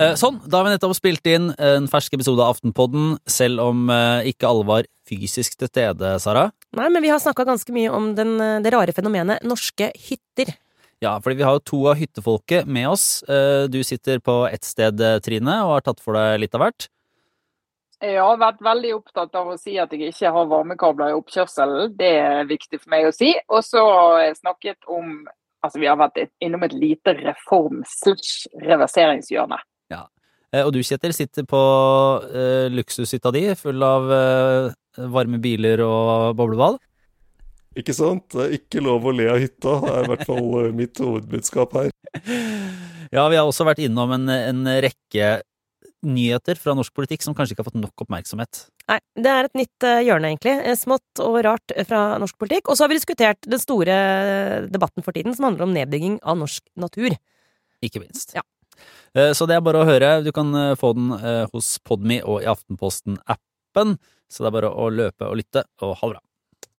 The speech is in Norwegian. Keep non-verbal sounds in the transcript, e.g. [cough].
Eh, sånn, da har vi nettopp spilt inn en fersk episode av Aftenpodden, selv om eh, ikke alle var fysisk til stede, Sara. Nei, men vi har snakka ganske mye om den, eh, det rare fenomenet norske hytter. Ja, fordi vi har jo to av hyttefolket med oss. Eh, Du sitter på ett sted, Trine, og har tatt for deg litt av hvert. Jeg har vært veldig opptatt av å si at jeg ikke har varmekabler i oppkjørselen. Det er viktig for meg å si. Og så har jeg snakket om Altså, vi har vært innom et lite reform-slash-reverseringshjørne. Eh, Og du, Kjetil, sitter på eh, luksushytta di, full av eh, varme biler og boblebad. Ikke sant? Det er ikke lov å le av hytta, det er i hvert fall eh, mitt hovedbudskap her. [laughs] Ja, vi har også vært innom en, en rekke nyheter fra norsk politikk som kanskje ikke har fått nok oppmerksomhet. Nei, det er et nytt eh, hjørne, egentlig. Smått og rart fra norsk politikk. Og så har vi diskutert den store debatten for tiden, som handler om nedbygging av norsk natur. Ikke minst. Ja. Eh, Så det er bare å høre. Du kan eh, få den eh, hos Podme og i Aftenposten-appen. Så det er bare å løpe og lytte, og ha det bra.